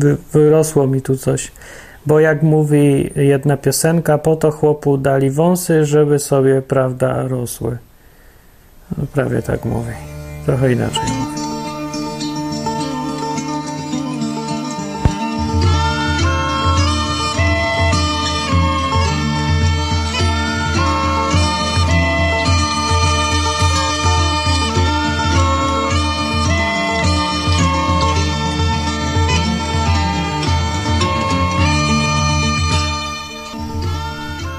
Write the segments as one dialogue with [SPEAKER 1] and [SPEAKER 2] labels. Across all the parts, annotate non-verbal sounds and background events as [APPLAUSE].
[SPEAKER 1] wy, wyrosło mi tu coś. Bo jak mówi jedna piosenka, po to chłopu dali wąsy, żeby sobie, prawda, rosły. No, prawie tak mówi. Trochę inaczej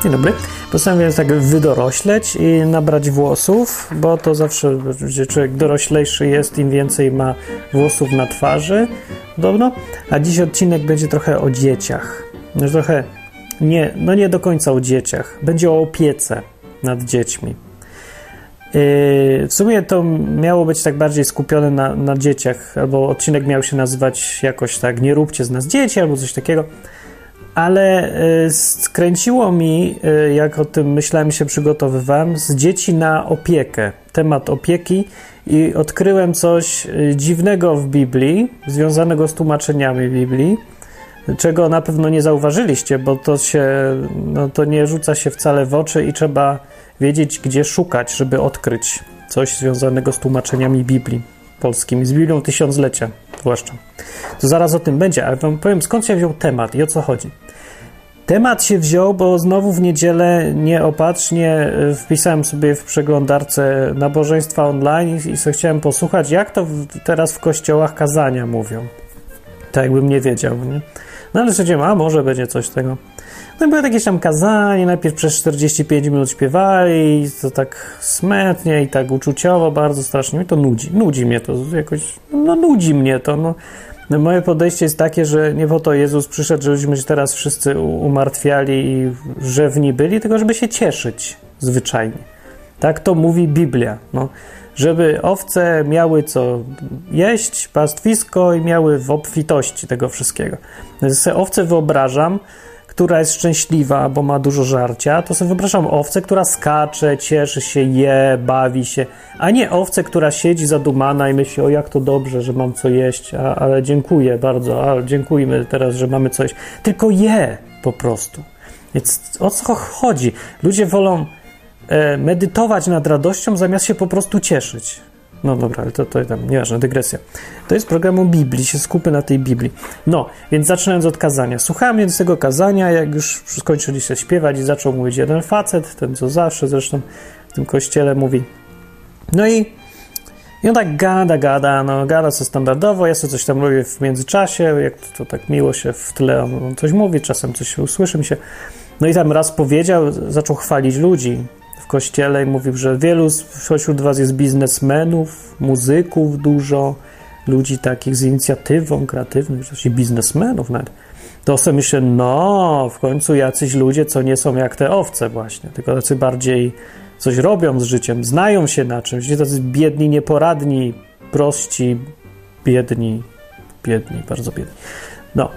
[SPEAKER 1] Dzień dobry. Postanowiłem tak wydorośleć i nabrać włosów, bo to zawsze, człowiek doroślejszy jest, im więcej ma włosów na twarzy, podobno. A dziś odcinek będzie trochę o dzieciach. No trochę, nie, no nie do końca o dzieciach. Będzie o opiece nad dziećmi. Yy, w sumie to miało być tak bardziej skupione na, na dzieciach, albo odcinek miał się nazywać jakoś tak nie róbcie z nas dzieci, albo coś takiego ale y, skręciło mi, y, jak o tym myślałem się przygotowywałem, z dzieci na opiekę, temat opieki i odkryłem coś y, dziwnego w Biblii, związanego z tłumaczeniami Biblii, czego na pewno nie zauważyliście, bo to się, no to nie rzuca się wcale w oczy i trzeba wiedzieć, gdzie szukać, żeby odkryć coś związanego z tłumaczeniami Biblii polskimi, z Biblią Tysiąclecia zwłaszcza. To zaraz o tym będzie, ale wam powiem, skąd się wziął temat i o co chodzi. Temat się wziął, bo znowu w niedzielę nieopatrznie e, wpisałem sobie w przeglądarce nabożeństwa online i sobie chciałem posłuchać, jak to teraz w kościołach kazania mówią. Tak jakbym nie wiedział, nie? No ale stwierdziłem, a może będzie coś tego. No i było jakieś tam kazanie, najpierw przez 45 minut śpiewali, to tak smetnie i tak uczuciowo, bardzo strasznie. Mnie to nudzi, nudzi mnie to jakoś, no nudzi mnie to, no. No moje podejście jest takie, że nie po to Jezus przyszedł, żebyśmy się teraz wszyscy umartwiali i rzewni byli, tylko żeby się cieszyć zwyczajnie. Tak to mówi Biblia. No, żeby owce miały co jeść, pastwisko i miały w obfitości tego wszystkiego. Ja sobie owce wyobrażam, która jest szczęśliwa, bo ma dużo żarcia, to sobie wyobrażam owcę, która skacze, cieszy się, je, bawi się, a nie owcę, która siedzi zadumana i myśli, o jak to dobrze, że mam co jeść, a, ale dziękuję bardzo, a dziękujmy teraz, że mamy coś. Tylko je po prostu. Więc o co chodzi? Ludzie wolą e, medytować nad radością, zamiast się po prostu cieszyć. No dobra, ale to, to tam nieważne, dygresja. To jest program o Biblii, się skupy na tej Biblii. No, więc zaczynając od kazania. Słuchałem więc tego kazania, jak już skończyliście śpiewać i zaczął mówić jeden facet, ten co zawsze zresztą w tym kościele mówi. No i, i on tak gada, gada, no gada co standardowo, ja sobie coś tam robię w międzyczasie, jak to, to tak miło się w tle on, on coś mówi, czasem coś usłyszy mi się. No i tam raz powiedział, zaczął chwalić ludzi, kościele i mówił, że wielu spośród was jest biznesmenów, muzyków dużo, ludzi takich z inicjatywą kreatywną, właśnie biznesmenów nawet. To sobie myślę, no, w końcu jacyś ludzie, co nie są jak te owce właśnie, tylko tacy bardziej coś robią z życiem, znają się na czymś, nie tacy biedni, nieporadni, prości, biedni, biedni, bardzo biedni. No,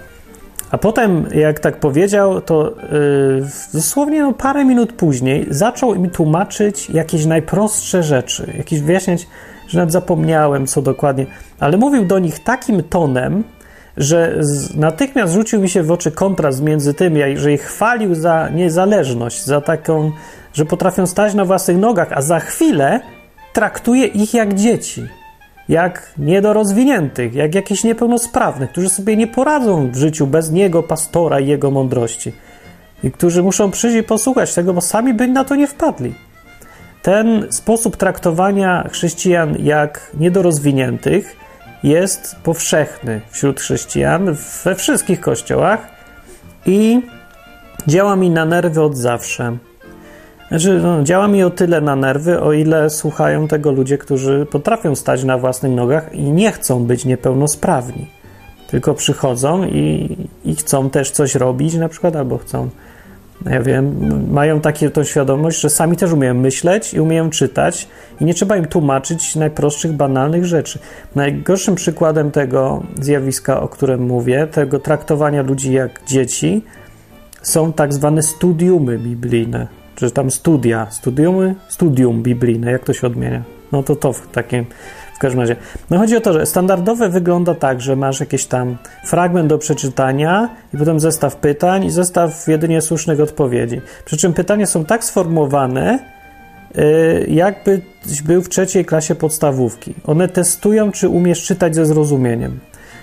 [SPEAKER 1] a potem, jak tak powiedział, to yy, dosłownie no, parę minut później zaczął mi tłumaczyć jakieś najprostsze rzeczy, jakieś wyjaśniać, że nawet zapomniałem, co dokładnie, ale mówił do nich takim tonem, że z, natychmiast rzucił mi się w oczy kontrast między tym, że ich chwalił za niezależność, za taką, że potrafią stać na własnych nogach, a za chwilę traktuje ich jak dzieci jak niedorozwiniętych, jak jakichś niepełnosprawnych, którzy sobie nie poradzą w życiu bez niego, pastora i jego mądrości. I którzy muszą przyjść i posłuchać tego, bo sami by na to nie wpadli. Ten sposób traktowania chrześcijan jak niedorozwiniętych jest powszechny wśród chrześcijan we wszystkich kościołach i działa mi na nerwy od zawsze. Znaczy, no, działa mi o tyle na nerwy, o ile słuchają tego ludzie, którzy potrafią stać na własnych nogach i nie chcą być niepełnosprawni. Tylko przychodzą i, i chcą też coś robić, na przykład, albo chcą, ja wiem, mają takie, tą świadomość, że sami też umieją myśleć i umieją czytać, i nie trzeba im tłumaczyć najprostszych, banalnych rzeczy. Najgorszym przykładem tego zjawiska, o którym mówię, tego traktowania ludzi jak dzieci, są tak zwane studiumy biblijne czy tam studia, studiumy, studium biblijne, jak to się odmienia? No to to w takim W każdym razie, no chodzi o to, że standardowe wygląda tak, że masz jakiś tam fragment do przeczytania i potem zestaw pytań i zestaw jedynie słusznych odpowiedzi. Przy czym pytania są tak sformułowane, y, jakbyś był w trzeciej klasie podstawówki. One testują, czy umiesz czytać ze zrozumieniem.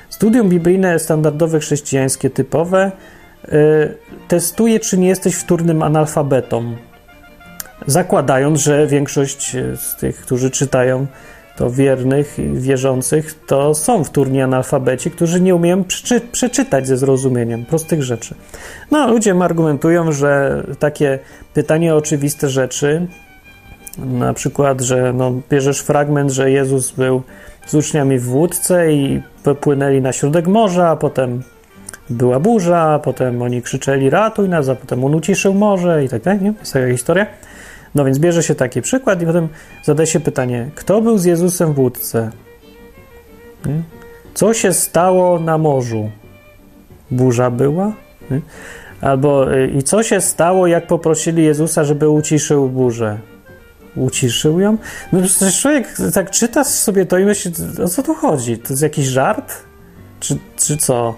[SPEAKER 1] Studium biblijne, standardowe chrześcijańskie, typowe, testuje, czy nie jesteś wtórnym analfabetą. Zakładając, że większość z tych, którzy czytają to wiernych i wierzących, to są wtórni analfabeci, którzy nie umieją przeczy przeczytać ze zrozumieniem prostych rzeczy. No, ludzie argumentują, że takie pytanie o oczywiste rzeczy, na przykład, że no, bierzesz fragment, że Jezus był z uczniami w łódce i popłynęli na środek morza, a potem była burza, potem oni krzyczeli ratuj nas, a potem on uciszył morze i tak dalej, nie? Jest taka historia. No więc bierze się taki przykład i potem zadaje się pytanie, kto był z Jezusem w łódce? Nie? Co się stało na morzu? Burza była? Nie? Albo y, i co się stało, jak poprosili Jezusa, żeby uciszył burzę? Uciszył ją? No przecież człowiek tak czyta sobie to i myśli, o co tu chodzi? To jest jakiś żart? Czy, czy co?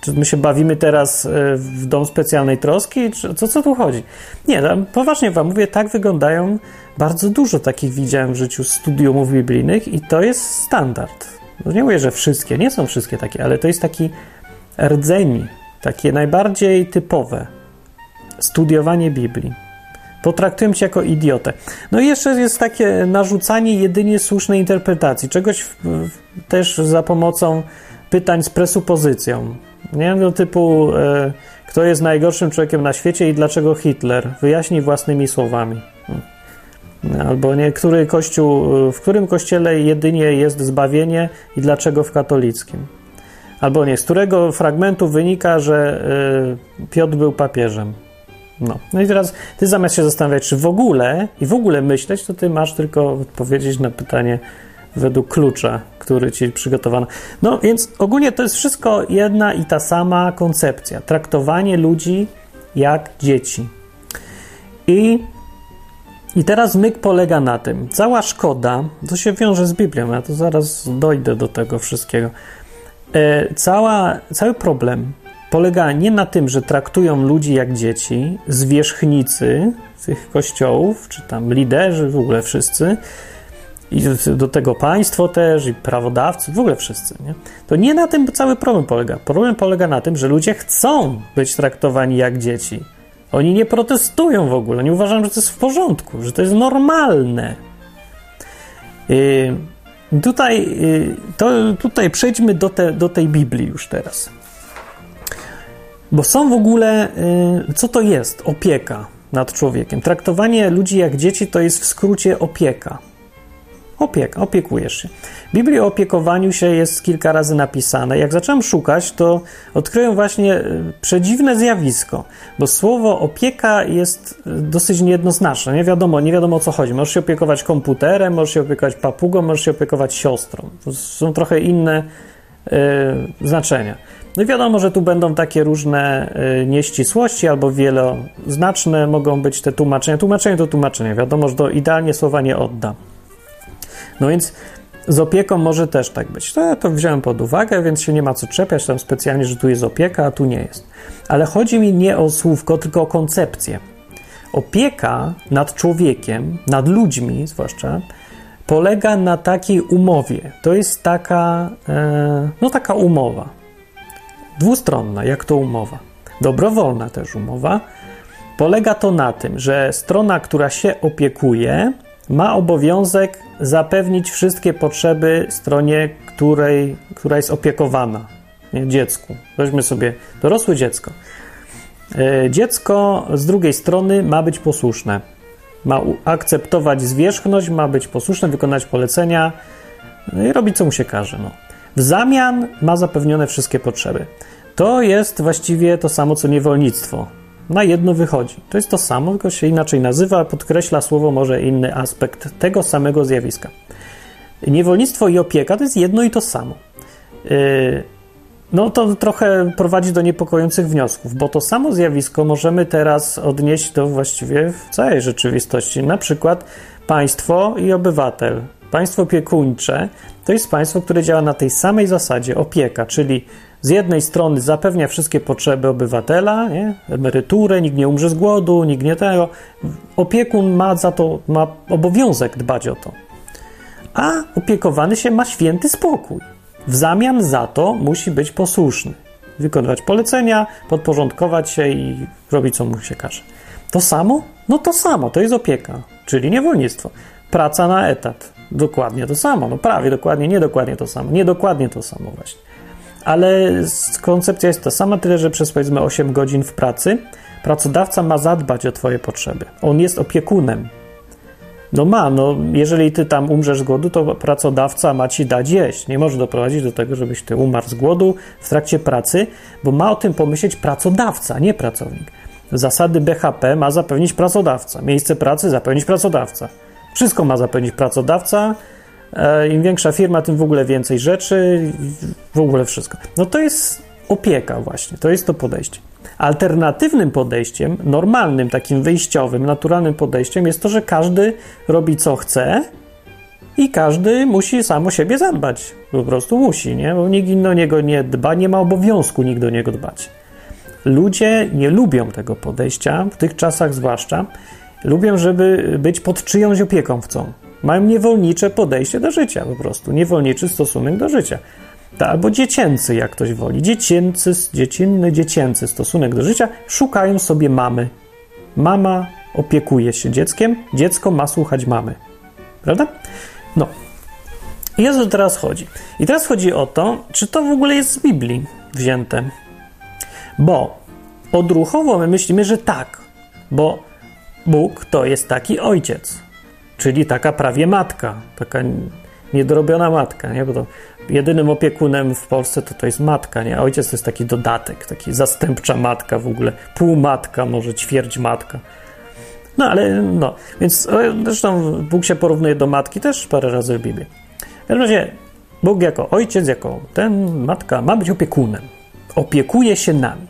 [SPEAKER 1] Czy my się bawimy teraz e, w dom specjalnej troski? Czy, co, co tu chodzi? Nie, poważnie wam mówię, tak wyglądają bardzo dużo takich widziałem w życiu studiumów biblijnych i to jest standard. No nie mówię, że wszystkie, nie są wszystkie takie, ale to jest taki rdzeń, takie najbardziej typowe studiowanie Biblii. Potraktują cię jako idiotę. No i jeszcze jest takie narzucanie jedynie słusznej interpretacji, czegoś w, w, też za pomocą pytań z presupozycją. Nie? Do typu, e, kto jest najgorszym człowiekiem na świecie i dlaczego Hitler? Wyjaśnij własnymi słowami. Albo nie, który kościół, w którym kościele jedynie jest zbawienie i dlaczego w katolickim? Albo nie, z którego fragmentu wynika, że y, Piotr był papieżem? No. no i teraz ty zamiast się zastanawiać, czy w ogóle i w ogóle myśleć, to ty masz tylko odpowiedzieć na pytanie, według klucza, który ci przygotowano. No więc ogólnie to jest wszystko jedna i ta sama koncepcja. Traktowanie ludzi jak dzieci. I, i teraz myk polega na tym. Cała szkoda, to się wiąże z Biblią, ja to zaraz dojdę do tego wszystkiego. E, cała, cały problem polega nie na tym, że traktują ludzi jak dzieci, zwierzchnicy tych kościołów, czy tam liderzy, w ogóle wszyscy, i do tego państwo też, i prawodawcy, w ogóle wszyscy. Nie? To nie na tym cały problem polega. Problem polega na tym, że ludzie chcą być traktowani jak dzieci. Oni nie protestują w ogóle, nie uważają, że to jest w porządku, że to jest normalne. Yy, tutaj, yy, to, tutaj przejdźmy do, te, do tej Biblii już teraz. Bo są w ogóle, yy, co to jest opieka nad człowiekiem? Traktowanie ludzi jak dzieci to jest w skrócie opieka. Opiek, opiekujesz się. W Biblii o opiekowaniu się jest kilka razy napisane. Jak zacząłem szukać, to odkryłem właśnie e, przedziwne zjawisko, bo słowo opieka jest e, dosyć niejednoznaczne. Nie wiadomo, nie wiadomo o co chodzi. Możesz się opiekować komputerem, możesz się opiekować papugą, możesz się opiekować siostrą. To są trochę inne y, znaczenia. No i wiadomo, że tu będą takie różne nieścisłości albo wieloznaczne mogą być te tłumaczenia. Tłumaczenie to tłumaczenie. Wiadomo, że to idealnie słowa nie odda. No więc z opieką może też tak być. To to wziąłem pod uwagę, więc się nie ma co czepiać tam specjalnie, że tu jest opieka, a tu nie jest. Ale chodzi mi nie o słówko, tylko o koncepcję. Opieka nad człowiekiem, nad ludźmi zwłaszcza, polega na takiej umowie. To jest taka, e, no taka umowa. Dwustronna, jak to umowa. Dobrowolna też umowa. Polega to na tym, że strona, która się opiekuje, ma obowiązek zapewnić wszystkie potrzeby stronie, której, która jest opiekowana, nie? dziecku. Weźmy sobie dorosłe dziecko. E, dziecko z drugiej strony ma być posłuszne. Ma akceptować zwierzchność, ma być posłuszne, wykonać polecenia no i robić co mu się każe. No. W zamian ma zapewnione wszystkie potrzeby. To jest właściwie to samo co niewolnictwo na jedno wychodzi. To jest to samo, tylko się inaczej nazywa, podkreśla słowo może inny aspekt tego samego zjawiska. Niewolnictwo i opieka to jest jedno i to samo. Yy, no to trochę prowadzi do niepokojących wniosków, bo to samo zjawisko możemy teraz odnieść do właściwie w całej rzeczywistości. Na przykład państwo i obywatel. Państwo opiekuńcze to jest państwo, które działa na tej samej zasadzie opieka, czyli z jednej strony zapewnia wszystkie potrzeby obywatela, nie? emeryturę, nikt nie umrze z głodu, nikt nie tego. Opiekun ma za to, ma obowiązek dbać o to. A opiekowany się ma święty spokój. W zamian za to musi być posłuszny. Wykonywać polecenia, podporządkować się i robić, co mu się każe. To samo? No to samo, to jest opieka, czyli niewolnictwo. Praca na etat. Dokładnie to samo, no prawie dokładnie, nie dokładnie to samo, nie dokładnie to samo właśnie. Ale koncepcja jest ta sama, tyle że przez powiedzmy 8 godzin w pracy pracodawca ma zadbać o Twoje potrzeby. On jest opiekunem. No ma, no jeżeli ty tam umrzesz z głodu, to pracodawca ma ci dać jeść. Nie może doprowadzić do tego, żebyś ty umarł z głodu w trakcie pracy, bo ma o tym pomyśleć pracodawca, nie pracownik. Zasady BHP ma zapewnić pracodawca, miejsce pracy zapewnić pracodawca. Wszystko ma zapewnić pracodawca. E, Im większa firma, tym w ogóle więcej rzeczy, w ogóle wszystko. No to jest opieka, właśnie, to jest to podejście. Alternatywnym podejściem, normalnym, takim wyjściowym, naturalnym podejściem jest to, że każdy robi co chce i każdy musi sam o siebie zadbać. Po prostu musi, nie? Bo nikt inny o niego nie dba, nie ma obowiązku nikt do niego dbać. Ludzie nie lubią tego podejścia, w tych czasach zwłaszcza. Lubią, żeby być pod czyjąś opieką chcą. Mają niewolnicze podejście do życia po prostu, niewolniczy stosunek do życia. Albo dziecięcy, jak ktoś woli. Dziecięcy, dziecinny, dziecięcy stosunek do życia. Szukają sobie mamy. Mama opiekuje się dzieckiem, dziecko ma słuchać mamy. Prawda? No. I o co teraz chodzi? I teraz chodzi o to, czy to w ogóle jest z Biblii wzięte. Bo odruchowo my myślimy, że tak, bo Bóg to jest taki ojciec, czyli taka prawie matka, taka niedorobiona matka, nie? Bo to jedynym opiekunem w Polsce to to jest matka, nie? A ojciec to jest taki dodatek, taki zastępcza matka w ogóle, półmatka, może ćwierć matka. No ale no, więc zresztą Bóg się porównuje do matki też parę razy w Biblii. W każdym razie Bóg jako ojciec, jako ten, matka ma być opiekunem. Opiekuje się nami.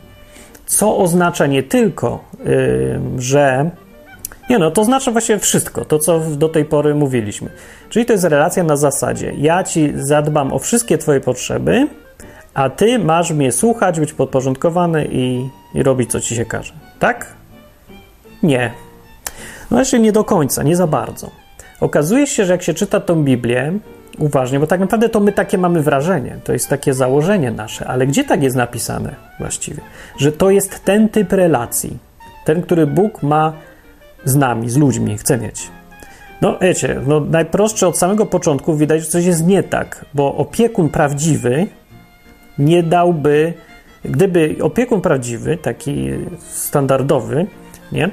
[SPEAKER 1] Co oznacza nie tylko, yy, że nie no, to znaczy właśnie wszystko, to co do tej pory mówiliśmy. Czyli to jest relacja na zasadzie: ja ci zadbam o wszystkie twoje potrzeby, a ty masz mnie słuchać, być podporządkowany i, i robić co ci się każe. Tak? Nie. No jeszcze nie do końca, nie za bardzo. Okazuje się, że jak się czyta tą Biblię uważnie, bo tak naprawdę to my takie mamy wrażenie, to jest takie założenie nasze, ale gdzie tak jest napisane właściwie? Że to jest ten typ relacji, ten, który Bóg ma z nami, z ludźmi, chce mieć. No wiecie, no najprostsze od samego początku widać, że coś jest nie tak, bo opiekun prawdziwy nie dałby, gdyby opiekun prawdziwy, taki standardowy, nie, e,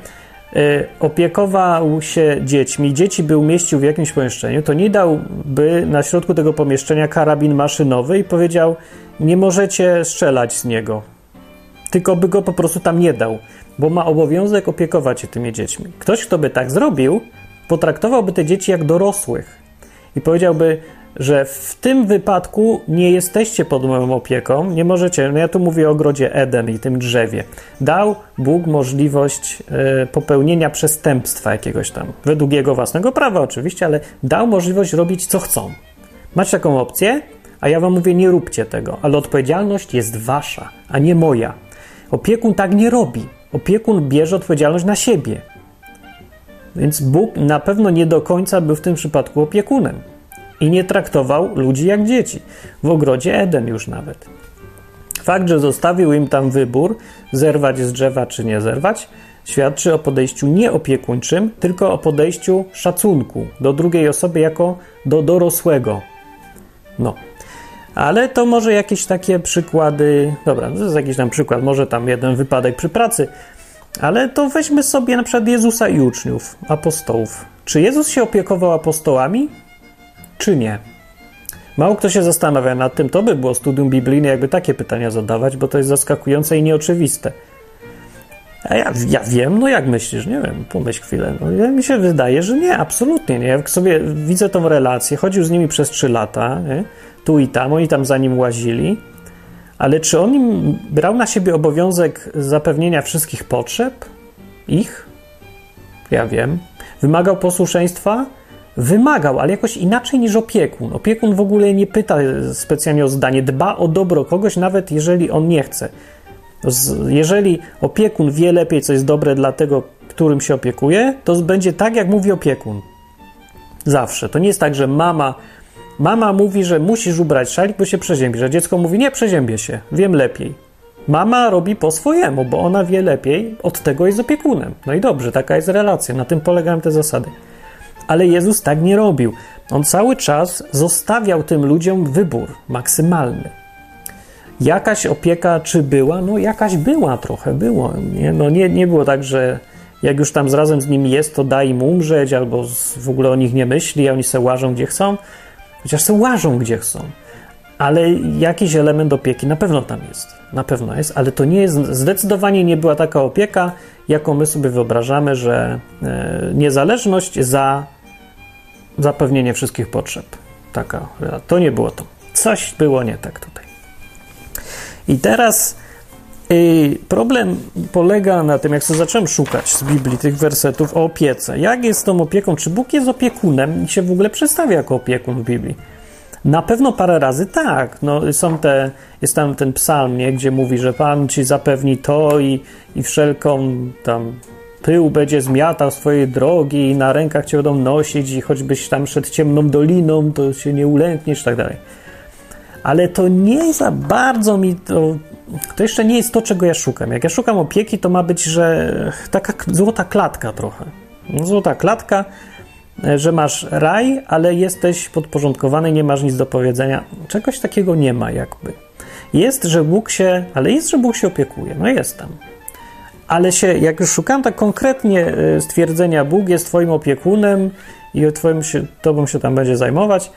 [SPEAKER 1] opiekował się dziećmi, dzieci by umieścił w jakimś pomieszczeniu, to nie dałby na środku tego pomieszczenia karabin maszynowy i powiedział: Nie możecie strzelać z niego. Tylko by go po prostu tam nie dał bo ma obowiązek opiekować się tymi dziećmi. Ktoś, kto by tak zrobił, potraktowałby te dzieci jak dorosłych i powiedziałby, że w tym wypadku nie jesteście pod moją opieką, nie możecie. No ja tu mówię o ogrodzie Eden i tym drzewie. Dał Bóg możliwość y, popełnienia przestępstwa jakiegoś tam, według jego własnego prawa oczywiście, ale dał możliwość robić co chcą. Macie taką opcję, a ja wam mówię, nie róbcie tego, ale odpowiedzialność jest wasza, a nie moja. Opiekun tak nie robi. Opiekun bierze odpowiedzialność na siebie. Więc Bóg na pewno nie do końca był w tym przypadku opiekunem i nie traktował ludzi jak dzieci. W ogrodzie Eden już nawet. Fakt, że zostawił im tam wybór, zerwać z drzewa czy nie zerwać, świadczy o podejściu nie opiekuńczym, tylko o podejściu szacunku do drugiej osoby jako do dorosłego. No. Ale to może jakieś takie przykłady. Dobra, to jest jakiś tam przykład, może tam jeden wypadek przy pracy, ale to weźmy sobie na przykład Jezusa i uczniów, apostołów. Czy Jezus się opiekował apostołami, czy nie? Mało kto się zastanawia nad tym, to by było studium biblijne, jakby takie pytania zadawać, bo to jest zaskakujące i nieoczywiste. A ja, ja wiem, no jak myślisz? Nie wiem, pomyśl chwilę. No, ja, mi się wydaje, że nie, absolutnie nie. Jak sobie widzę tą relację, chodził z nimi przez trzy lata, nie? Tu i tam, oni tam za nim łazili, ale czy on im brał na siebie obowiązek zapewnienia wszystkich potrzeb? Ich? Ja wiem. Wymagał posłuszeństwa? wymagał, ale jakoś inaczej niż opiekun. Opiekun w ogóle nie pyta specjalnie o zdanie, dba o dobro kogoś, nawet jeżeli on nie chce. Jeżeli opiekun wie lepiej, co jest dobre dla tego, którym się opiekuje, to będzie tak, jak mówi opiekun. Zawsze. To nie jest tak, że mama, mama mówi, że musisz ubrać szalik, bo się przeziębi, że dziecko mówi, nie przeziębię się, wiem lepiej. Mama robi po swojemu, bo ona wie lepiej, od tego jest opiekunem. No i dobrze, taka jest relacja, na tym polegają te zasady. Ale Jezus tak nie robił. On cały czas zostawiał tym ludziom wybór maksymalny. Jakaś opieka czy była? No jakaś była trochę, było. Nie? No nie, nie było tak, że jak już tam razem z nimi jest, to daj im umrzeć, albo w ogóle o nich nie myśli, a oni se łażą gdzie chcą. Chociaż se łażą gdzie chcą. Ale jakiś element opieki na pewno tam jest. Na pewno jest, ale to nie jest, zdecydowanie nie była taka opieka, jaką my sobie wyobrażamy, że e, niezależność za zapewnienie wszystkich potrzeb. Taka, to nie było to. Coś było nie tak tutaj. I teraz problem polega na tym, jak sobie zacząłem szukać z Biblii tych wersetów o opiece. Jak jest tą opieką? Czy Bóg jest opiekunem i się w ogóle przedstawia jako opiekun w Biblii? Na pewno parę razy tak. No, są te, jest tam ten psalm, nie, gdzie mówi, że Pan ci zapewni to i, i wszelką tam pył będzie zmiatał swojej drogi i na rękach cię będą nosić i choćbyś tam przed ciemną doliną, to się nie ulękniesz i tak dalej. Ale to nie za bardzo mi to... To jeszcze nie jest to, czego ja szukam. Jak ja szukam opieki, to ma być, że taka złota klatka trochę. No, złota klatka, że masz raj, ale jesteś podporządkowany, nie masz nic do powiedzenia. Czegoś takiego nie ma jakby. Jest, że Bóg się, ale jest, że Bóg się opiekuje. No jest tam ale się, jak już szukałem tak konkretnie e, stwierdzenia Bóg jest Twoim opiekunem i twoim się, Tobą się tam będzie zajmować,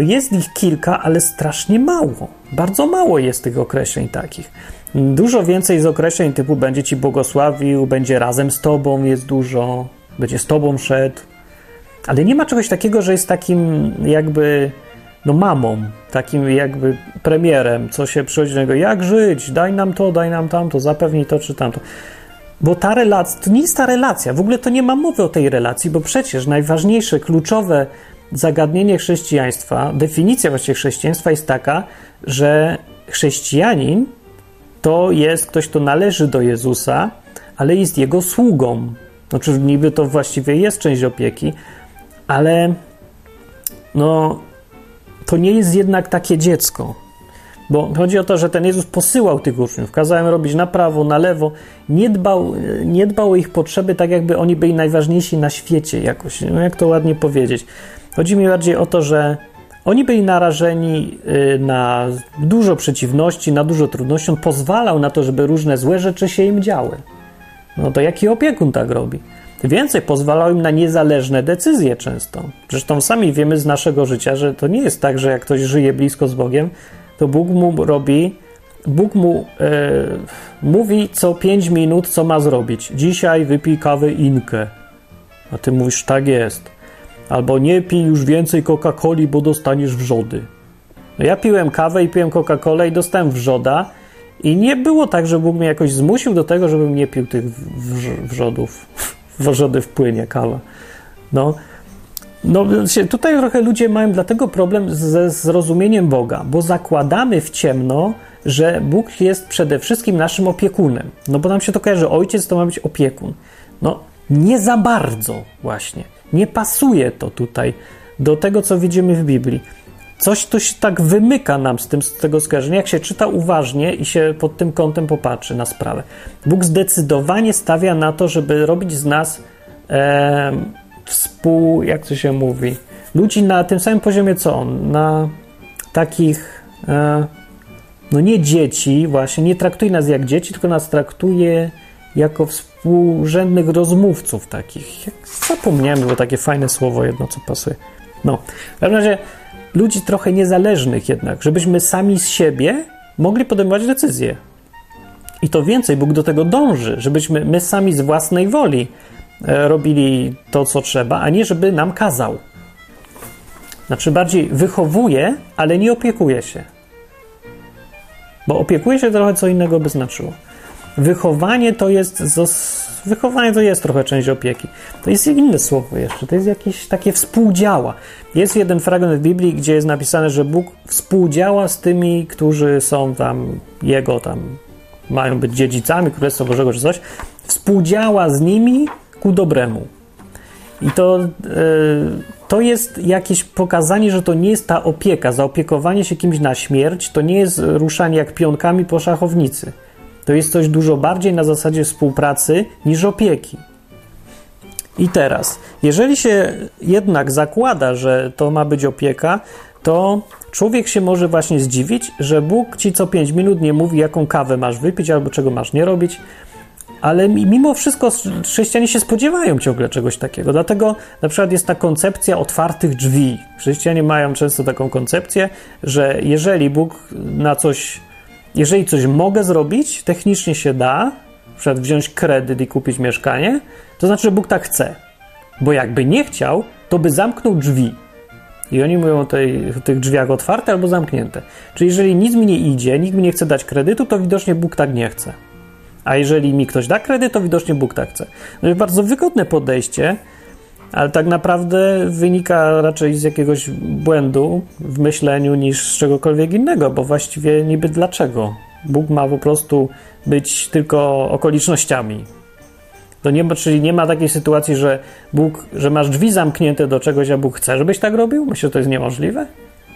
[SPEAKER 1] jest ich kilka, ale strasznie mało. Bardzo mało jest tych określeń takich. Dużo więcej z określeń typu będzie Ci błogosławił, będzie razem z Tobą, jest dużo, będzie z Tobą szedł. Ale nie ma czegoś takiego, że jest takim jakby no mamą, takim jakby premierem, co się przychodzi do niego, jak żyć, daj nam to, daj nam tamto, zapewnij to czy tamto. Bo ta relacja, to nie jest ta relacja, w ogóle to nie ma mowy o tej relacji, bo przecież najważniejsze, kluczowe zagadnienie chrześcijaństwa, definicja właściwie chrześcijaństwa jest taka, że chrześcijanin to jest ktoś, kto należy do Jezusa, ale jest jego sługą. Znaczy, niby to właściwie jest część opieki, ale no, to nie jest jednak takie dziecko. Bo chodzi o to, że ten Jezus posyłał tych uczniów, kazał im robić na prawo, na lewo, nie dbał, nie dbał o ich potrzeby tak, jakby oni byli najważniejsi na świecie jakoś. No jak to ładnie powiedzieć. Chodzi mi bardziej o to, że oni byli narażeni y, na dużo przeciwności, na dużo trudności. On pozwalał na to, żeby różne złe rzeczy się im działy. No to jaki opiekun tak robi? Więcej, pozwalał im na niezależne decyzje często. Zresztą sami wiemy z naszego życia, że to nie jest tak, że jak ktoś żyje blisko z Bogiem, to Bóg mu robi, Bóg mu e, mówi co 5 minut, co ma zrobić. Dzisiaj wypij kawę inkę. A ty mówisz, tak jest. Albo nie pij już więcej Coca-Coli, bo dostaniesz wrzody. No ja piłem kawę i piłem Coca-Colę i dostałem wrzoda. I nie było tak, że Bóg mnie jakoś zmusił do tego, żebym nie pił tych wrzodów. [LAUGHS] Wrzody wpłynie kawa. No, no, tutaj trochę ludzie mają dlatego problem ze zrozumieniem Boga, bo zakładamy w ciemno, że Bóg jest przede wszystkim naszym opiekunem. No bo nam się to kojarzy, ojciec to ma być opiekun. No, nie za bardzo właśnie. Nie pasuje to tutaj do tego, co widzimy w Biblii. Coś to się tak wymyka nam z, tym, z tego skojarzenia, jak się czyta uważnie i się pod tym kątem popatrzy na sprawę. Bóg zdecydowanie stawia na to, żeby robić z nas e, współ, jak to się mówi, ludzi na tym samym poziomie co on, na takich, e, no nie dzieci, właśnie, nie traktuje nas jak dzieci, tylko nas traktuje jako współrzędnych rozmówców takich. Zapomniałem, było takie fajne słowo jedno, co pasuje. No, w każdym razie ludzi trochę niezależnych jednak, żebyśmy sami z siebie mogli podejmować decyzje. I to więcej, Bóg do tego dąży, żebyśmy my sami z własnej woli E, robili to, co trzeba, a nie żeby nam kazał. Znaczy bardziej wychowuje, ale nie opiekuje się. Bo opiekuje się trochę co innego by znaczyło. Wychowanie to jest wychowanie to jest trochę część opieki. To jest inne słowo jeszcze, to jest jakieś takie współdziała. Jest jeden fragment w Biblii, gdzie jest napisane, że Bóg współdziała z tymi, którzy są tam Jego tam, mają być dziedzicami Królestwa Bożego czy coś. Współdziała z nimi ku dobremu. I to, yy, to jest jakieś pokazanie, że to nie jest ta opieka, zaopiekowanie się kimś na śmierć, to nie jest ruszanie jak pionkami po szachownicy. To jest coś dużo bardziej na zasadzie współpracy niż opieki. I teraz, jeżeli się jednak zakłada, że to ma być opieka, to człowiek się może właśnie zdziwić, że Bóg ci co 5 minut nie mówi, jaką kawę masz wypić albo czego masz nie robić, ale mimo wszystko chrześcijanie się spodziewają ciągle czegoś takiego. Dlatego na przykład jest ta koncepcja otwartych drzwi. Chrześcijanie mają często taką koncepcję, że jeżeli Bóg na coś, jeżeli coś mogę zrobić, technicznie się da, przykład wziąć kredyt i kupić mieszkanie, to znaczy, że Bóg tak chce. Bo jakby nie chciał, to by zamknął drzwi. I oni mówią o, tej, o tych drzwiach otwarte albo zamknięte. Czyli jeżeli nic mi nie idzie, nikt mi nie chce dać kredytu, to widocznie Bóg tak nie chce. A jeżeli mi ktoś da kredyt, to widocznie Bóg tak chce. No jest bardzo wygodne podejście, ale tak naprawdę wynika raczej z jakiegoś błędu w myśleniu niż z czegokolwiek innego, bo właściwie niby dlaczego? Bóg ma po prostu być tylko okolicznościami. To nie, czyli nie ma takiej sytuacji, że Bóg, że masz drzwi zamknięte do czegoś, a Bóg chce, żebyś tak robił? Myślę, że to jest niemożliwe.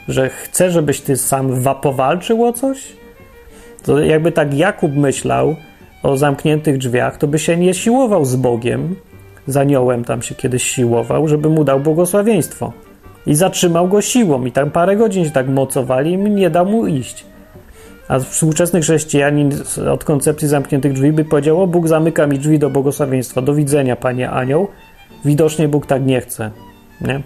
[SPEAKER 1] Że chce, żebyś ty sam powalczył o coś? To jakby tak Jakub myślał, o zamkniętych drzwiach, to by się nie siłował z Bogiem, z aniołem tam się kiedyś siłował, żeby mu dał błogosławieństwo. I zatrzymał go siłą i tam parę godzin się tak mocowali i nie dał mu iść. A współczesny chrześcijanin od koncepcji zamkniętych drzwi by powiedział, o Bóg zamyka mi drzwi do błogosławieństwa, do widzenia, panie anioł. Widocznie Bóg tak nie chce. Nie?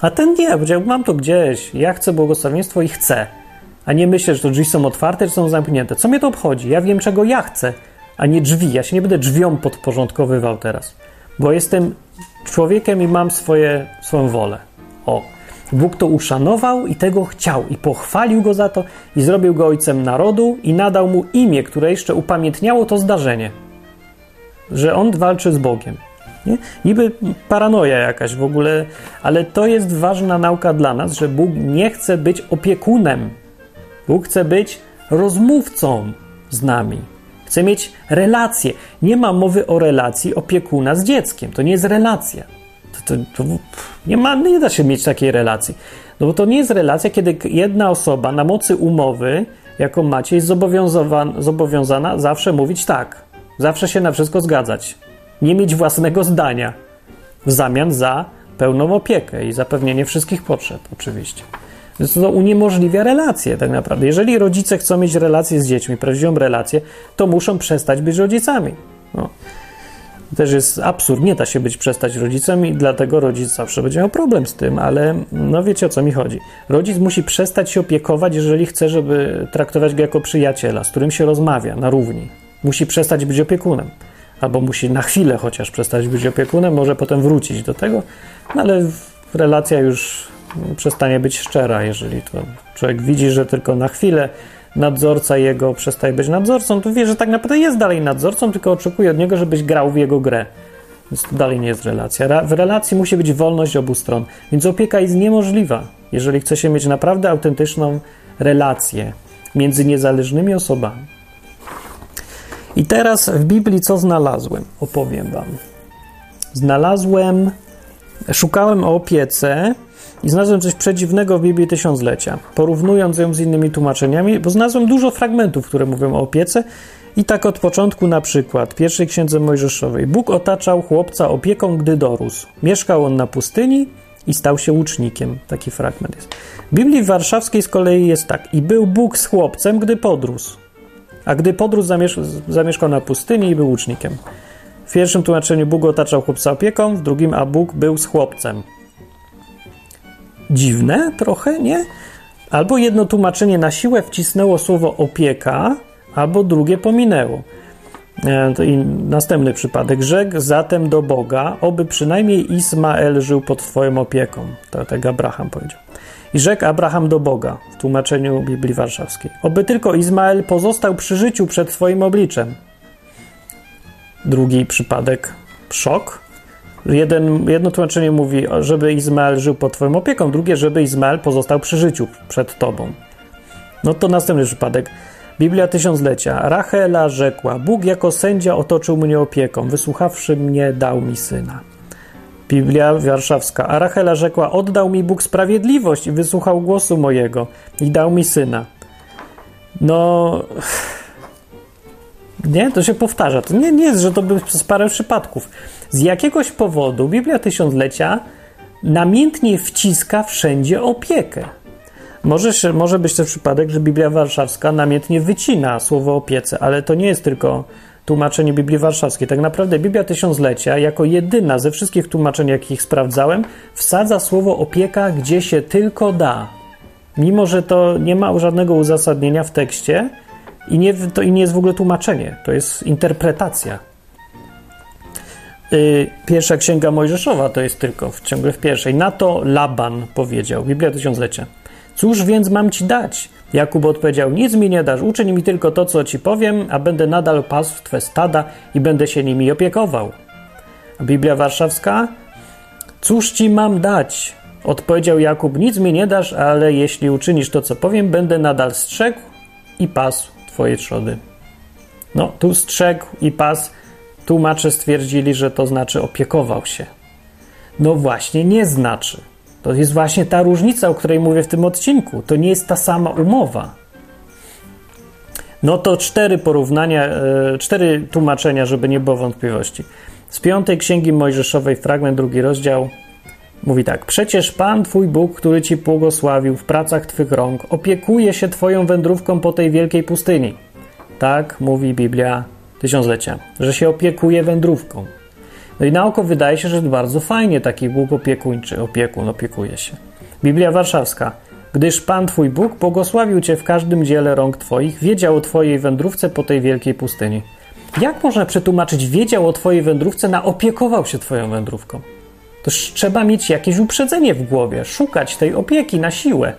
[SPEAKER 1] A ten nie, powiedział, mam to gdzieś, ja chcę błogosławieństwo i chcę. A nie myślę, że to drzwi są otwarte, czy są zamknięte. Co mnie to obchodzi? Ja wiem, czego ja chcę a nie drzwi. Ja się nie będę drzwiom podporządkowywał teraz, bo jestem człowiekiem i mam swoje, swoją wolę. O, Bóg to uszanował i tego chciał i pochwalił go za to i zrobił go ojcem narodu i nadał mu imię, które jeszcze upamiętniało to zdarzenie, że on walczy z Bogiem. Nie? Niby paranoja jakaś w ogóle, ale to jest ważna nauka dla nas, że Bóg nie chce być opiekunem. Bóg chce być rozmówcą z nami. Chcę mieć relację. Nie ma mowy o relacji opiekuna z dzieckiem. To nie jest relacja. To, to, to nie, ma, nie da się mieć takiej relacji. No bo to nie jest relacja, kiedy jedna osoba na mocy umowy, jaką macie, jest zobowiązana zawsze mówić tak. Zawsze się na wszystko zgadzać. Nie mieć własnego zdania w zamian za pełną opiekę i zapewnienie wszystkich potrzeb, oczywiście. Więc to uniemożliwia relacje tak naprawdę. Jeżeli rodzice chcą mieć relacje z dziećmi, prawdziwą relację, to muszą przestać być rodzicami. No. Też jest absurd, nie da się być przestać rodzicem i dlatego rodzic zawsze będzie miał problem z tym, ale no wiecie o co mi chodzi. Rodzic musi przestać się opiekować, jeżeli chce, żeby traktować go jako przyjaciela, z którym się rozmawia na równi. Musi przestać być opiekunem. Albo musi na chwilę chociaż przestać być opiekunem, może potem wrócić do tego, no ale relacja już przestanie być szczera, jeżeli to człowiek widzi, że tylko na chwilę nadzorca jego przestaje być nadzorcą, to wie, że tak naprawdę jest dalej nadzorcą, tylko oczekuje od niego, żebyś grał w jego grę. Więc to dalej nie jest relacja. W relacji musi być wolność obu stron, więc opieka jest niemożliwa, jeżeli chce się mieć naprawdę autentyczną relację między niezależnymi osobami. I teraz w Biblii co znalazłem? Opowiem Wam. Znalazłem, szukałem o opiece i znalazłem coś przedziwnego w Biblii Tysiąclecia, porównując ją z innymi tłumaczeniami, bo znalazłem dużo fragmentów, które mówią o opiece i tak od początku na przykład, pierwszej księdze Mojżeszowej. Bóg otaczał chłopca opieką, gdy dorósł. Mieszkał on na pustyni i stał się łucznikiem. Taki fragment jest. W Biblii Warszawskiej z kolei jest tak. I był Bóg z chłopcem, gdy podrósł. A gdy podrósł, zamieszkał na pustyni i był łucznikiem. W pierwszym tłumaczeniu Bóg otaczał chłopca opieką, w drugim, a Bóg był z chłopcem dziwne trochę, nie? Albo jedno tłumaczenie na siłę wcisnęło słowo opieka, albo drugie pominęło. E, i następny przypadek. Rzekł zatem do Boga, oby przynajmniej Ismael żył pod Twoją opieką. To tak Abraham powiedział. I rzekł Abraham do Boga w tłumaczeniu Biblii Warszawskiej. Oby tylko Izmael pozostał przy życiu przed Twoim obliczem. Drugi przypadek szok. Jeden, jedno tłumaczenie mówi, żeby Izmael żył pod Twoją opieką, drugie, żeby Izmael pozostał przy życiu przed Tobą. No to następny przypadek. Biblia Tysiąclecia. Rachela rzekła: Bóg jako sędzia otoczył mnie opieką, wysłuchawszy mnie, dał mi syna. Biblia Warszawska. A Rachela rzekła: Oddał mi Bóg sprawiedliwość i wysłuchał głosu mojego i dał mi syna. No. [SIGHS] Nie, to się powtarza. To nie, nie jest, że to był przez parę przypadków. Z jakiegoś powodu Biblia Tysiąclecia namiętnie wciska wszędzie opiekę. Może, może być też przypadek, że Biblia Warszawska namiętnie wycina słowo opiece, ale to nie jest tylko tłumaczenie Biblii Warszawskiej. Tak naprawdę Biblia Tysiąclecia, jako jedyna ze wszystkich tłumaczeń, jakich sprawdzałem, wsadza słowo opieka gdzie się tylko da. Mimo, że to nie ma żadnego uzasadnienia w tekście i nie, to i nie jest w ogóle tłumaczenie, to jest interpretacja. Yy, pierwsza księga Mojżeszowa to jest tylko w, ciągle w pierwszej. Na to Laban powiedział, Biblia Tysiąclecia. Cóż więc mam ci dać? Jakub odpowiedział: Nic mi nie dasz, uczyń mi tylko to, co ci powiem, a będę nadal pasł twe stada i będę się nimi opiekował. Biblia Warszawska: Cóż ci mam dać? Odpowiedział Jakub: Nic mi nie dasz, ale jeśli uczynisz to, co powiem, będę nadal strzegł i pasł twoje trzody. No, tu strzegł i pas. Tłumacze stwierdzili, że to znaczy opiekował się. No właśnie, nie znaczy. To jest właśnie ta różnica, o której mówię w tym odcinku. To nie jest ta sama umowa. No to cztery porównania, e, cztery tłumaczenia, żeby nie było wątpliwości. Z piątej księgi Mojżeszowej, fragment drugi rozdział, mówi tak: Przecież Pan, Twój Bóg, który Ci błogosławił w pracach Twych rąk, opiekuje się Twoją wędrówką po tej wielkiej pustyni. Tak mówi Biblia Tysiąclecia, że się opiekuje wędrówką. No i na oko wydaje się, że bardzo fajnie taki Bóg opiekuńczy, opiekun opiekuje się. Biblia Warszawska. Gdyż Pan Twój Bóg błogosławił Cię w każdym dziele rąk Twoich, wiedział o Twojej wędrówce po tej wielkiej pustyni. Jak można przetłumaczyć wiedział o Twojej wędrówce na opiekował się Twoją wędrówką? To trzeba mieć jakieś uprzedzenie w głowie, szukać tej opieki na siłę.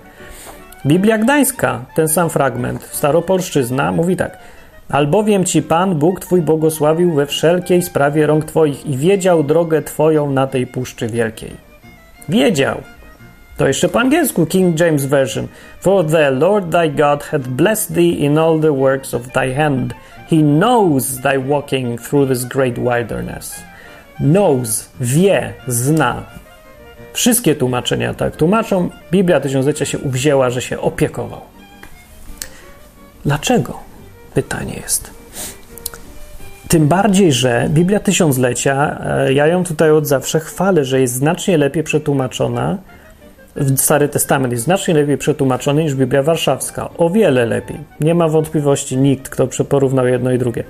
[SPEAKER 1] Biblia Gdańska, ten sam fragment, staropolszczyzna, mówi tak – Albowiem ci Pan, Bóg Twój błogosławił we wszelkiej sprawie rąk Twoich i wiedział drogę Twoją na tej puszczy wielkiej. Wiedział. To jeszcze po angielsku King James Version. For the Lord thy God hath blessed thee in all the works of thy hand. He knows thy walking through this great wilderness. Knows, wie, zna. Wszystkie tłumaczenia tak tłumaczą. Biblia Tysiąclecia się uwzięła, że się opiekował. Dlaczego? Pytanie jest. Tym bardziej, że Biblia Tysiąclecia, e, ja ją tutaj od zawsze chwalę, że jest znacznie lepiej przetłumaczona. Stary Testament jest znacznie lepiej przetłumaczony niż Biblia Warszawska. O wiele lepiej. Nie ma wątpliwości nikt, kto porównał jedno i drugie.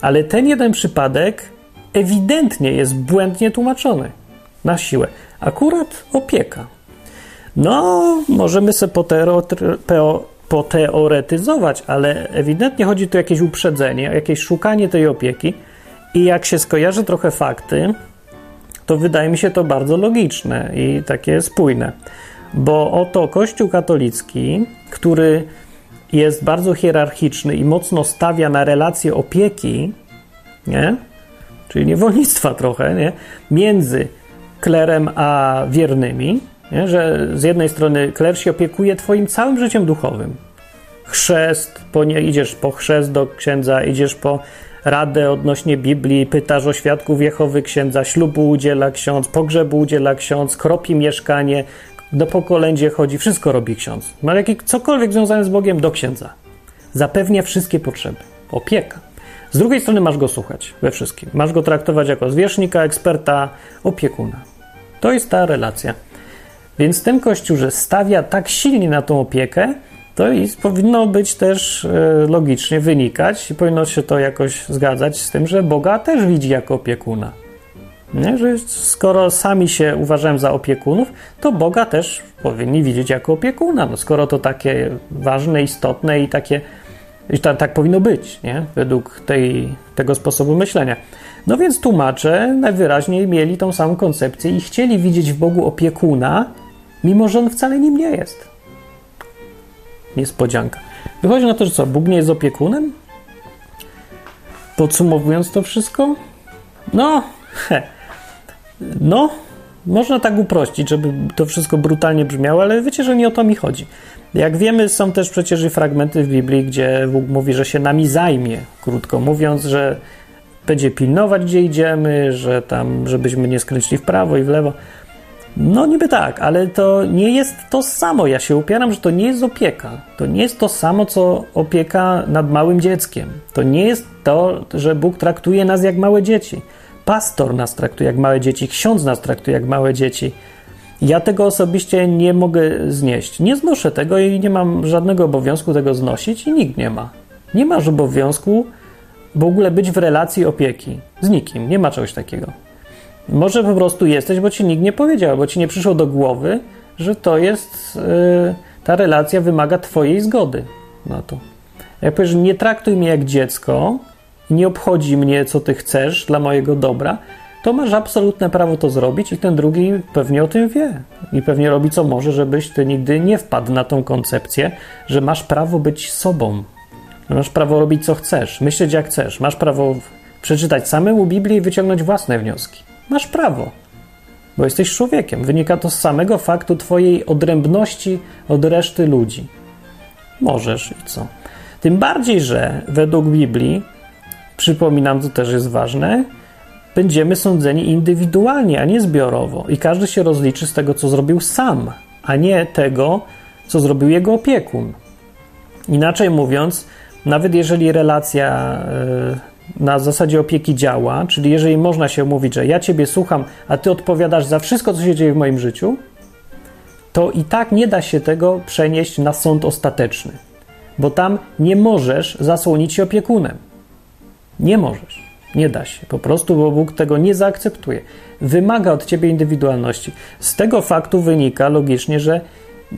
[SPEAKER 1] Ale ten jeden przypadek ewidentnie jest błędnie tłumaczony. Na siłę. Akurat opieka. No, możemy sobie poteoretyzować, ale ewidentnie chodzi tu o jakieś uprzedzenie, jakieś szukanie tej opieki i jak się skojarzy trochę fakty, to wydaje mi się to bardzo logiczne i takie spójne. Bo oto Kościół katolicki, który jest bardzo hierarchiczny i mocno stawia na relacje opieki, nie? czyli niewolnictwa trochę, nie? między klerem a wiernymi, nie? Że z jednej strony kler się opiekuje Twoim całym życiem duchowym. Chrzest, po nie, idziesz po chrzest do księdza, idziesz po radę odnośnie Biblii, pytasz o świadków Jehowy księdza, ślubu udziela ksiądz, pogrzebu udziela ksiądz, kropi mieszkanie, do pokolędzie chodzi, wszystko robi ksiądz. Ma jakiś, cokolwiek związane z Bogiem do księdza. Zapewnia wszystkie potrzeby. Opieka. Z drugiej strony masz go słuchać we wszystkim. Masz go traktować jako zwierzchnika, eksperta, opiekuna. To jest ta relacja. Więc ten kościół, że stawia tak silnie na tą opiekę, to i powinno być też e, logicznie wynikać i powinno się to jakoś zgadzać z tym, że Boga też widzi jako opiekuna. Nie? Że skoro sami się uważają za opiekunów, to Boga też powinni widzieć jako opiekuna. No, skoro to takie ważne, istotne i takie. I tak, tak powinno być, nie? według tej, tego sposobu myślenia. No więc tłumacze najwyraźniej mieli tą samą koncepcję i chcieli widzieć w Bogu opiekuna, mimo że on wcale nim nie jest. Niespodzianka. Wychodzi na to, że co, Bóg nie jest opiekunem? Podsumowując to wszystko, no, he, no, można tak uprościć, żeby to wszystko brutalnie brzmiało, ale wiecie, że nie o to mi chodzi. Jak wiemy, są też przecież i fragmenty w Biblii, gdzie Bóg mówi, że się nami zajmie, krótko mówiąc, że będzie pilnować, gdzie idziemy, że tam, żebyśmy nie skręcili w prawo i w lewo. No niby tak, ale to nie jest to samo. Ja się upieram, że to nie jest opieka. To nie jest to samo, co opieka nad małym dzieckiem. To nie jest to, że Bóg traktuje nas jak małe dzieci. Pastor nas traktuje jak małe dzieci, ksiądz nas traktuje jak małe dzieci. Ja tego osobiście nie mogę znieść. Nie znoszę tego i nie mam żadnego obowiązku tego znosić i nikt nie ma. Nie masz obowiązku w ogóle być w relacji opieki z nikim. Nie ma czegoś takiego. Może po prostu jesteś, bo ci nikt nie powiedział, bo ci nie przyszło do głowy, że to jest, yy, ta relacja wymaga twojej zgody na to. Jak powiesz, nie traktuj mnie jak dziecko, nie obchodzi mnie, co ty chcesz dla mojego dobra, to masz absolutne prawo to zrobić i ten drugi pewnie o tym wie. I pewnie robi co może, żebyś ty nigdy nie wpadł na tą koncepcję, że masz prawo być sobą. Masz prawo robić co chcesz, myśleć jak chcesz. Masz prawo przeczytać samemu Biblię i wyciągnąć własne wnioski. Masz prawo, bo jesteś człowiekiem. Wynika to z samego faktu Twojej odrębności od reszty ludzi. Możesz i co? Tym bardziej, że według Biblii, przypominam, to też jest ważne, będziemy sądzeni indywidualnie, a nie zbiorowo. I każdy się rozliczy z tego, co zrobił sam, a nie tego, co zrobił jego opiekun. Inaczej mówiąc, nawet jeżeli relacja y, na zasadzie opieki działa, czyli jeżeli można się mówić, że ja ciebie słucham, a ty odpowiadasz za wszystko, co się dzieje w moim życiu, to i tak nie da się tego przenieść na sąd ostateczny, bo tam nie możesz zasłonić się opiekunem. Nie możesz. Nie da się. Po prostu, bo Bóg tego nie zaakceptuje. Wymaga od ciebie indywidualności. Z tego faktu wynika logicznie, że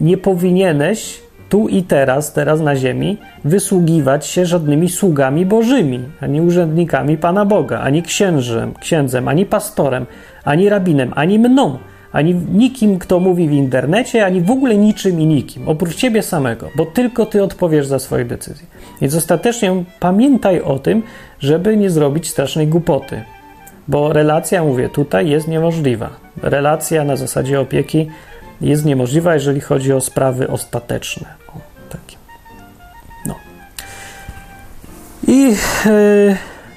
[SPEAKER 1] nie powinieneś tu i teraz, teraz na ziemi, wysługiwać się żadnymi sługami bożymi, ani urzędnikami Pana Boga, ani księżem, księdzem, ani pastorem, ani rabinem, ani mną, ani nikim, kto mówi w internecie, ani w ogóle niczym i nikim, oprócz ciebie samego, bo tylko ty odpowiesz za swoje decyzje. Więc ostatecznie pamiętaj o tym, żeby nie zrobić strasznej głupoty, bo relacja, mówię, tutaj jest niemożliwa. Relacja na zasadzie opieki jest niemożliwa, jeżeli chodzi o sprawy ostateczne. O, takie. No. I, yy,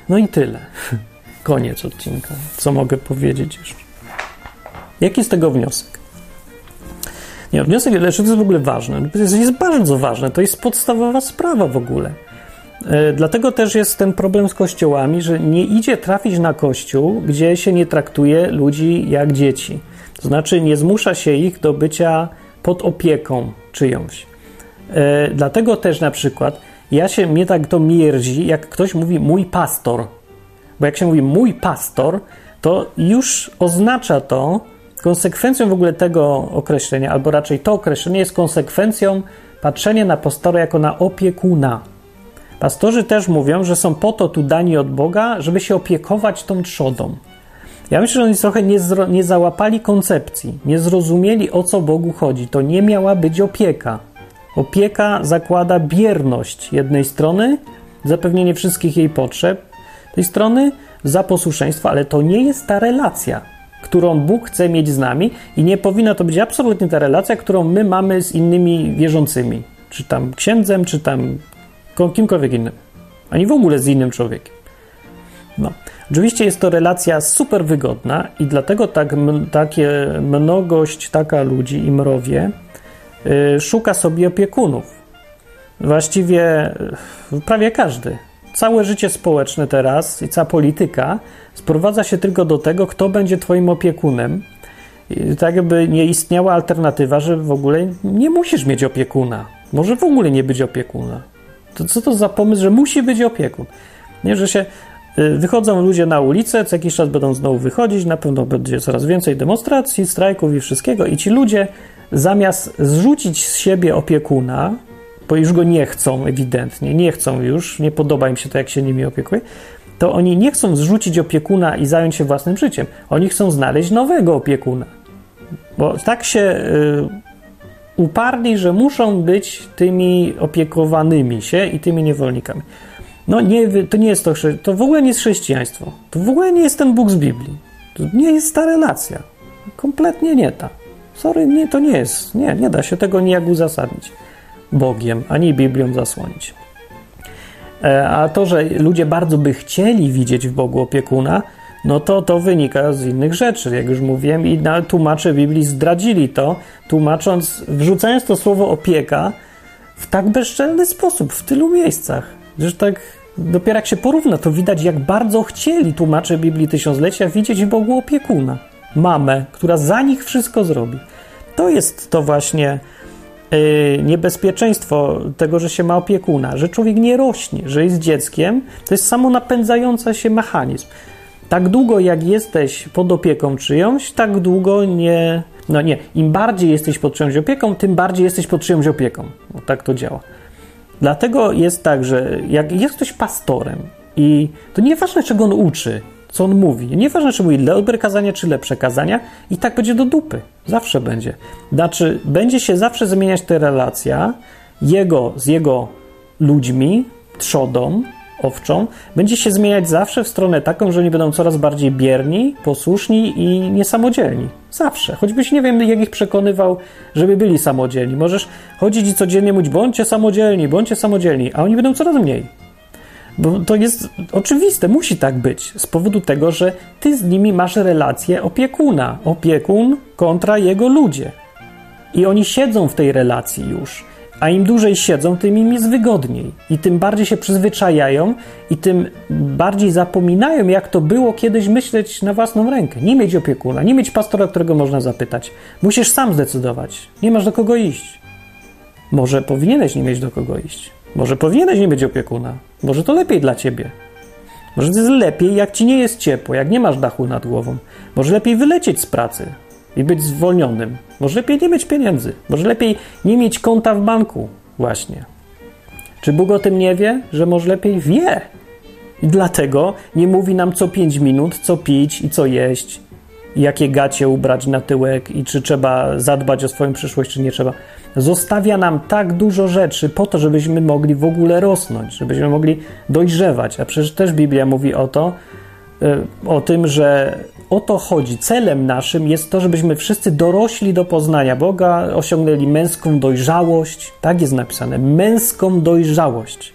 [SPEAKER 1] no i tyle. [LAUGHS] Koniec odcinka. Co mogę powiedzieć jeszcze? Jaki z tego wniosek? Nie, wniosek, lecz to jest w ogóle ważne. To jest, jest bardzo ważne. To jest podstawowa sprawa w ogóle. Yy, dlatego też jest ten problem z kościołami, że nie idzie trafić na kościół, gdzie się nie traktuje ludzi jak dzieci to znaczy nie zmusza się ich do bycia pod opieką czyjąś. E, dlatego też na przykład ja się, mnie tak to mierdzi, jak ktoś mówi mój pastor. Bo jak się mówi mój pastor, to już oznacza to, konsekwencją w ogóle tego określenia, albo raczej to określenie jest konsekwencją patrzenia na pastora jako na opiekuna. Pastorzy też mówią, że są po to tu dani od Boga, żeby się opiekować tą trzodą. Ja myślę, że oni trochę nie, nie załapali koncepcji, nie zrozumieli o co Bogu chodzi. To nie miała być opieka. Opieka zakłada bierność jednej strony, zapewnienie wszystkich jej potrzeb tej strony, za posłuszeństwo, ale to nie jest ta relacja, którą Bóg chce mieć z nami i nie powinna to być absolutnie ta relacja, którą my mamy z innymi wierzącymi, czy tam księdzem, czy tam kimkolwiek innym, ani w ogóle z innym człowiekiem. No. Oczywiście jest to relacja super wygodna i dlatego tak, takie mnogość taka ludzi i mrowie yy, szuka sobie opiekunów. Właściwie yy, prawie każdy. Całe życie społeczne teraz i cała polityka sprowadza się tylko do tego, kto będzie twoim opiekunem. Tak jakby nie istniała alternatywa, że w ogóle nie musisz mieć opiekuna. Może w ogóle nie być opiekuna. To co to za pomysł, że musi być opiekun? Nie, że się wychodzą ludzie na ulicę, co jakiś czas będą znowu wychodzić, na pewno będzie coraz więcej demonstracji, strajków i wszystkiego, i ci ludzie zamiast zrzucić z siebie opiekuna, bo już go nie chcą ewidentnie, nie chcą już, nie podoba im się to, jak się nimi opiekuje, to oni nie chcą zrzucić opiekuna i zająć się własnym życiem. Oni chcą znaleźć nowego opiekuna. Bo tak się y, uparli, że muszą być tymi opiekowanymi się i tymi niewolnikami. No nie, to nie jest to, to w ogóle nie jest chrześcijaństwo. To w ogóle nie jest ten Bóg z Biblii. To nie jest ta relacja. Kompletnie nie ta. Sorry, nie, to nie jest. Nie, nie da się tego nijak uzasadnić Bogiem, ani Biblią zasłonić. E, a to, że ludzie bardzo by chcieli widzieć w Bogu opiekuna, no to to wynika z innych rzeczy, jak już mówiłem, i na, tłumacze Biblii zdradzili to, tłumacząc, wrzucając to słowo opieka w tak bezczelny sposób, w tylu miejscach, że tak dopiero jak się porówna, to widać, jak bardzo chcieli tłumacze Biblii Tysiąclecia widzieć w Bogu opiekuna, mamę, która za nich wszystko zrobi. To jest to właśnie yy, niebezpieczeństwo tego, że się ma opiekuna, że człowiek nie rośnie, że jest dzieckiem, to jest samo napędzający się mechanizm. Tak długo jak jesteś pod opieką czyjąś, tak długo nie. No nie, im bardziej jesteś pod czyjąś opieką, tym bardziej jesteś pod czyjąś opieką. No, tak to działa. Dlatego jest tak, że jak jest ktoś pastorem i to nieważne, czego on uczy, co on mówi, nieważne, czy mówi dobre kazania, czy lepsze kazania, i tak będzie do dupy. Zawsze będzie. Znaczy, będzie się zawsze zmieniać ta relacja jego z jego ludźmi, trzodą, owczą, będzie się zmieniać zawsze w stronę taką, że oni będą coraz bardziej bierni, posłuszni i niesamodzielni. Zawsze. Choćbyś nie wiem, jak ich przekonywał, żeby byli samodzielni. Możesz chodzić i codziennie mówić, bądźcie samodzielni, bądźcie samodzielni, a oni będą coraz mniej. Bo to jest oczywiste, musi tak być, z powodu tego, że ty z nimi masz relację opiekuna. Opiekun kontra jego ludzie. I oni siedzą w tej relacji już. A im dłużej siedzą, tym im jest wygodniej. I tym bardziej się przyzwyczajają, i tym bardziej zapominają, jak to było kiedyś myśleć na własną rękę. Nie mieć opiekuna, nie mieć pastora, którego można zapytać. Musisz sam zdecydować. Nie masz do kogo iść. Może powinieneś nie mieć do kogo iść. Może powinieneś nie mieć opiekuna. Może to lepiej dla ciebie. Może to jest lepiej, jak ci nie jest ciepło, jak nie masz dachu nad głową. Może lepiej wylecieć z pracy i być zwolnionym. Może lepiej nie mieć pieniędzy. Może lepiej nie mieć konta w banku, właśnie. Czy Bóg o tym nie wie, że może lepiej wie? I dlatego nie mówi nam co 5 minut, co pić i co jeść, jakie gacie ubrać na tyłek i czy trzeba zadbać o swoją przyszłość, czy nie trzeba. Zostawia nam tak dużo rzeczy po to, żebyśmy mogli w ogóle rosnąć, żebyśmy mogli dojrzewać. A przecież też Biblia mówi o to, o tym, że o to chodzi. Celem naszym jest to, żebyśmy wszyscy dorośli do poznania Boga, osiągnęli męską dojrzałość. Tak jest napisane, męską dojrzałość.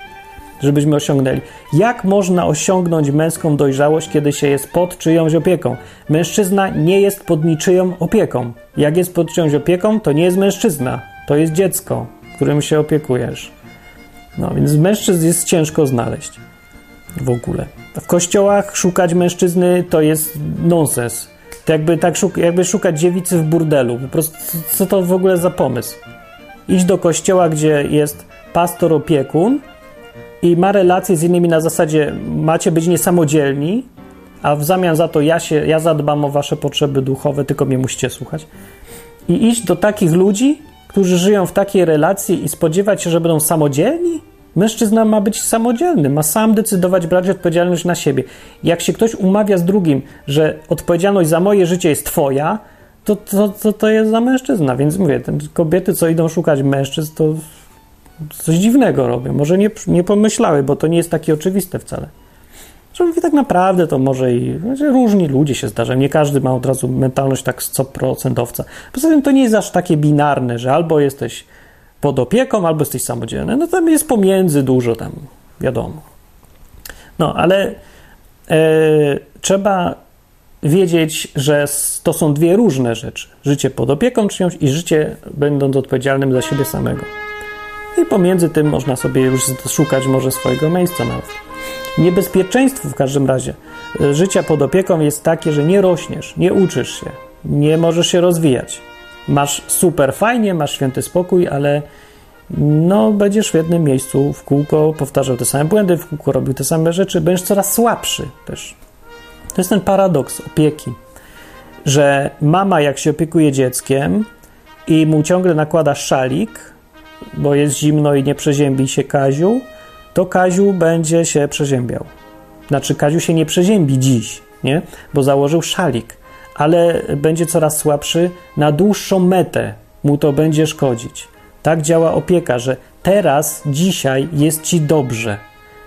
[SPEAKER 1] Żebyśmy osiągnęli. Jak można osiągnąć męską dojrzałość, kiedy się jest pod czyjąś opieką? Mężczyzna nie jest pod niczyją opieką. Jak jest pod czyjąś opieką, to nie jest mężczyzna, to jest dziecko, którym się opiekujesz. No więc mężczyzn jest ciężko znaleźć w ogóle. W kościołach szukać mężczyzny to jest nonsens. To jakby, tak szuk jakby szukać dziewicy w burdelu. Po prostu, co to w ogóle za pomysł? Idź do kościoła, gdzie jest pastor opiekun i ma relacje z innymi na zasadzie macie być niesamodzielni, a w zamian za to ja, się, ja zadbam o wasze potrzeby duchowe, tylko mnie musicie słuchać. I iść do takich ludzi, którzy żyją w takiej relacji i spodziewać się, że będą samodzielni? Mężczyzna ma być samodzielny, ma sam decydować, brać odpowiedzialność na siebie. Jak się ktoś umawia z drugim, że odpowiedzialność za moje życie jest twoja, to to, to, to jest za mężczyzna. Więc mówię, kobiety, co idą szukać mężczyzn, to coś dziwnego robią. Może nie, nie pomyślały, bo to nie jest takie oczywiste wcale. Że mówię, tak naprawdę to może i różni ludzie się zdarzają. Nie każdy ma od razu mentalność tak 100%. Poza tym to nie jest aż takie binarne, że albo jesteś pod opieką, albo jesteś samodzielny. No tam jest pomiędzy dużo tam, wiadomo. No, ale e, trzeba wiedzieć, że to są dwie różne rzeczy. Życie pod opieką czyjąś i życie będąc odpowiedzialnym za siebie samego. I pomiędzy tym można sobie już szukać może swojego miejsca nawet. Niebezpieczeństwo w każdym razie e, życia pod opieką jest takie, że nie rośniesz, nie uczysz się, nie możesz się rozwijać masz super fajnie, masz święty spokój, ale no, będziesz w jednym miejscu w kółko powtarzał te same błędy, w kółko robił te same rzeczy, będziesz coraz słabszy też. To jest ten paradoks opieki, że mama, jak się opiekuje dzieckiem i mu ciągle nakłada szalik, bo jest zimno i nie przeziębi się Kaziu, to Kaziu będzie się przeziębiał. Znaczy, Kaziu się nie przeziębi dziś, nie? Bo założył szalik ale będzie coraz słabszy, na dłuższą metę mu to będzie szkodzić. Tak działa opieka, że teraz, dzisiaj jest ci dobrze.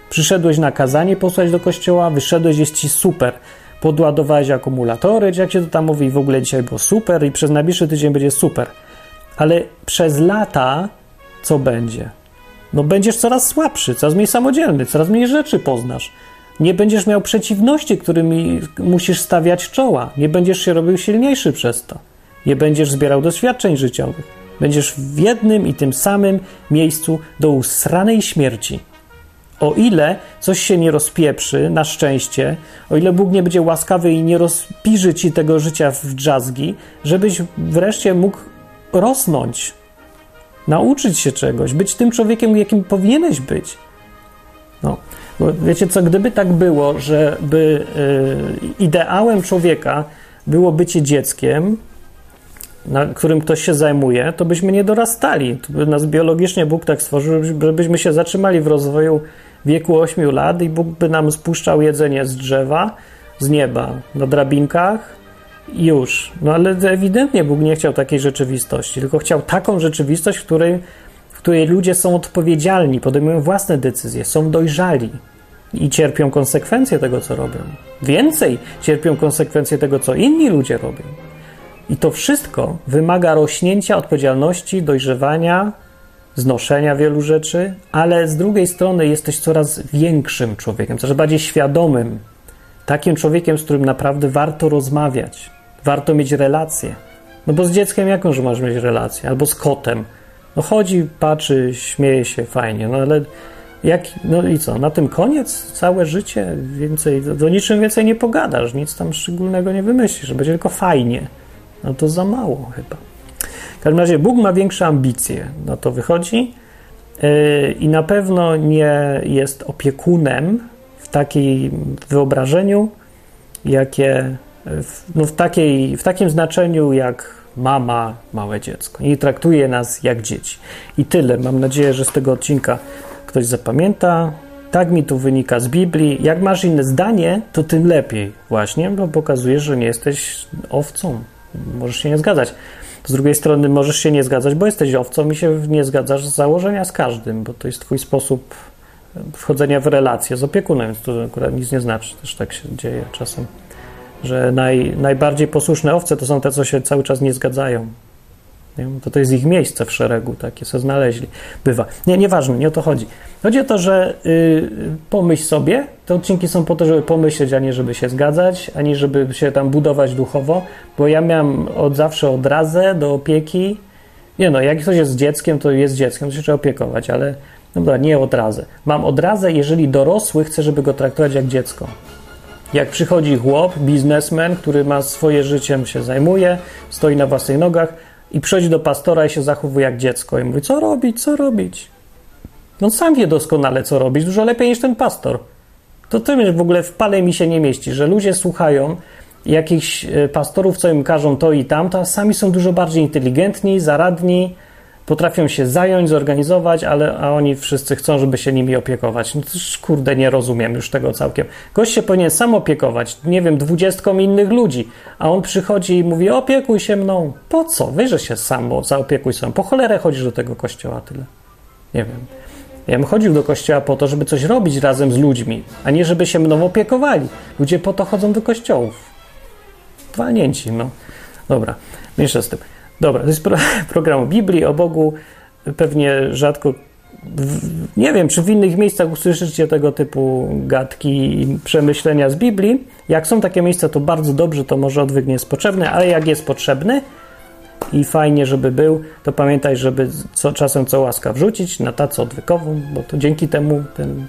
[SPEAKER 1] Przyszedłeś na kazanie posłać do kościoła, wyszedłeś, jest ci super. Podładowałeś akumulatory, czy jak się to tam mówi, w ogóle dzisiaj było super i przez najbliższy tydzień będzie super. Ale przez lata co będzie? No będziesz coraz słabszy, coraz mniej samodzielny, coraz mniej rzeczy poznasz. Nie będziesz miał przeciwności, którymi musisz stawiać czoła. Nie będziesz się robił silniejszy przez to. Nie będziesz zbierał doświadczeń życiowych. Będziesz w jednym i tym samym miejscu do usranej śmierci. O ile coś się nie rozpieprzy, na szczęście, o ile Bóg nie będzie łaskawy i nie rozpiży ci tego życia w drzazgi, żebyś wreszcie mógł rosnąć, nauczyć się czegoś, być tym człowiekiem, jakim powinieneś być. No, wiecie co, gdyby tak było, żeby yy, ideałem człowieka było bycie dzieckiem, na którym ktoś się zajmuje, to byśmy nie dorastali. To by nas biologicznie Bóg tak stworzył, żebyśmy się zatrzymali w rozwoju wieku 8 lat i Bóg by nam spuszczał jedzenie z drzewa, z nieba, na drabinkach i już. No ale ewidentnie Bóg nie chciał takiej rzeczywistości, tylko chciał taką rzeczywistość, w której, w której ludzie są odpowiedzialni, podejmują własne decyzje, są dojrzali i cierpią konsekwencje tego, co robią. Więcej cierpią konsekwencje tego, co inni ludzie robią. I to wszystko wymaga rośnięcia odpowiedzialności, dojrzewania, znoszenia wielu rzeczy, ale z drugiej strony jesteś coraz większym człowiekiem, coraz bardziej świadomym, takim człowiekiem, z którym naprawdę warto rozmawiać, warto mieć relacje. No bo z dzieckiem jakąż masz mieć relację? Albo z kotem. No chodzi, patrzy, śmieje się, fajnie, no ale jak, no i co, na tym koniec? Całe życie? Więcej, do niczym więcej nie pogadasz, nic tam szczególnego nie wymyślisz, będzie tylko fajnie. No to za mało chyba. W każdym razie Bóg ma większe ambicje, no to wychodzi yy, i na pewno nie jest opiekunem w takim wyobrażeniu, jakie, w, no w, takiej, w takim znaczeniu jak mama, małe dziecko. I traktuje nas jak dzieci. I tyle. Mam nadzieję, że z tego odcinka ktoś zapamięta. Tak mi tu wynika z Biblii. Jak masz inne zdanie, to tym lepiej, właśnie, bo pokazuje, że nie jesteś owcą. Możesz się nie zgadzać. Z drugiej strony możesz się nie zgadzać, bo jesteś owcą i się nie zgadzasz z założenia z każdym, bo to jest twój sposób wchodzenia w relacje z opiekunem, więc to akurat nic nie znaczy. Też tak się dzieje czasem, że naj, najbardziej posłuszne owce to są te, co się cały czas nie zgadzają. Nie? To to jest ich miejsce w szeregu, takie se znaleźli. Bywa. Nie, nieważne, nie o to chodzi. Chodzi o to, że yy, pomyśl sobie, te odcinki są po to, żeby pomyśleć, a nie żeby się zgadzać, ani żeby się tam budować duchowo, bo ja miałem od zawsze odrazę do opieki. Nie no, jak ktoś jest dzieckiem, to jest dzieckiem, to się trzeba opiekować, ale no dobra, nie odrazę. Mam odrazę, jeżeli dorosły chce, żeby go traktować jak dziecko. Jak przychodzi chłop, biznesmen, który ma swoje życiem, się zajmuje, stoi na własnych nogach, i przychodzi do pastora i się zachowuje jak dziecko i mówi, co robić, co robić. No sam wie doskonale, co robić, dużo lepiej niż ten pastor. To ty w ogóle w pale mi się nie mieści, że ludzie słuchają jakichś e, pastorów, co im każą to i tamto, a sami są dużo bardziej inteligentni, zaradni, potrafią się zająć, zorganizować, ale a oni wszyscy chcą, żeby się nimi opiekować. No to kurde, nie rozumiem już tego całkiem. Gość się powinien sam opiekować, nie wiem, dwudziestką innych ludzi, a on przychodzi i mówi, opiekuj się mną. Po co? Wyże się sam, zaopiekuj się. Po cholerę chodzisz do tego kościoła tyle. Nie wiem. Ja bym chodził do kościoła po to, żeby coś robić razem z ludźmi, a nie żeby się mną opiekowali. Ludzie po to chodzą do kościołów. Walnięci, no. Dobra, mniejsza z tym. Dobra, to jest pro, [LAUGHS] program o Biblii, o Bogu. Pewnie rzadko, w, nie wiem, czy w innych miejscach usłyszycie tego typu gadki i przemyślenia z Biblii. Jak są takie miejsca, to bardzo dobrze, to może odwyk nie jest potrzebny, ale jak jest potrzebny i fajnie, żeby był, to pamiętaj, żeby co, czasem co łaska wrzucić na tacę odwykową, bo to dzięki temu ten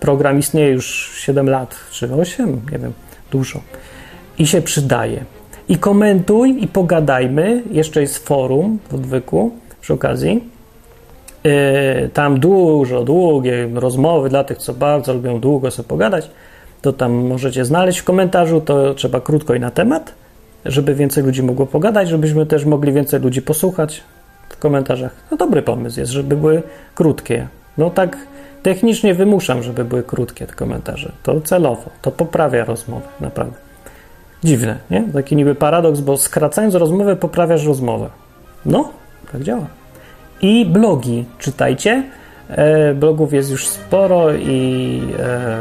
[SPEAKER 1] program istnieje już 7 lat, czy 8, nie wiem, dużo. I się przydaje. I komentuj i pogadajmy. Jeszcze jest forum w odwyku przy okazji. Yy, tam dużo, długie rozmowy dla tych, co bardzo lubią długo sobie pogadać. To tam możecie znaleźć w komentarzu. To trzeba krótko i na temat, żeby więcej ludzi mogło pogadać, żebyśmy też mogli więcej ludzi posłuchać w komentarzach. No dobry pomysł jest, żeby były krótkie. No tak technicznie wymuszam, żeby były krótkie te komentarze. To celowo, to poprawia rozmowę, naprawdę. Dziwne, nie? Taki niby paradoks, bo skracając rozmowę poprawiasz rozmowę. No, tak działa. I blogi czytajcie. E, blogów jest już sporo i e,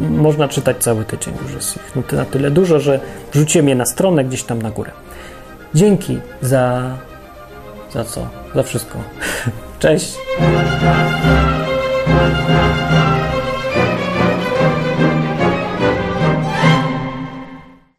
[SPEAKER 1] można czytać cały tydzień. Już jest ich na tyle dużo, że wrzuciłem je na stronę gdzieś tam na górę. Dzięki za. za co? Za wszystko. [LAUGHS] Cześć!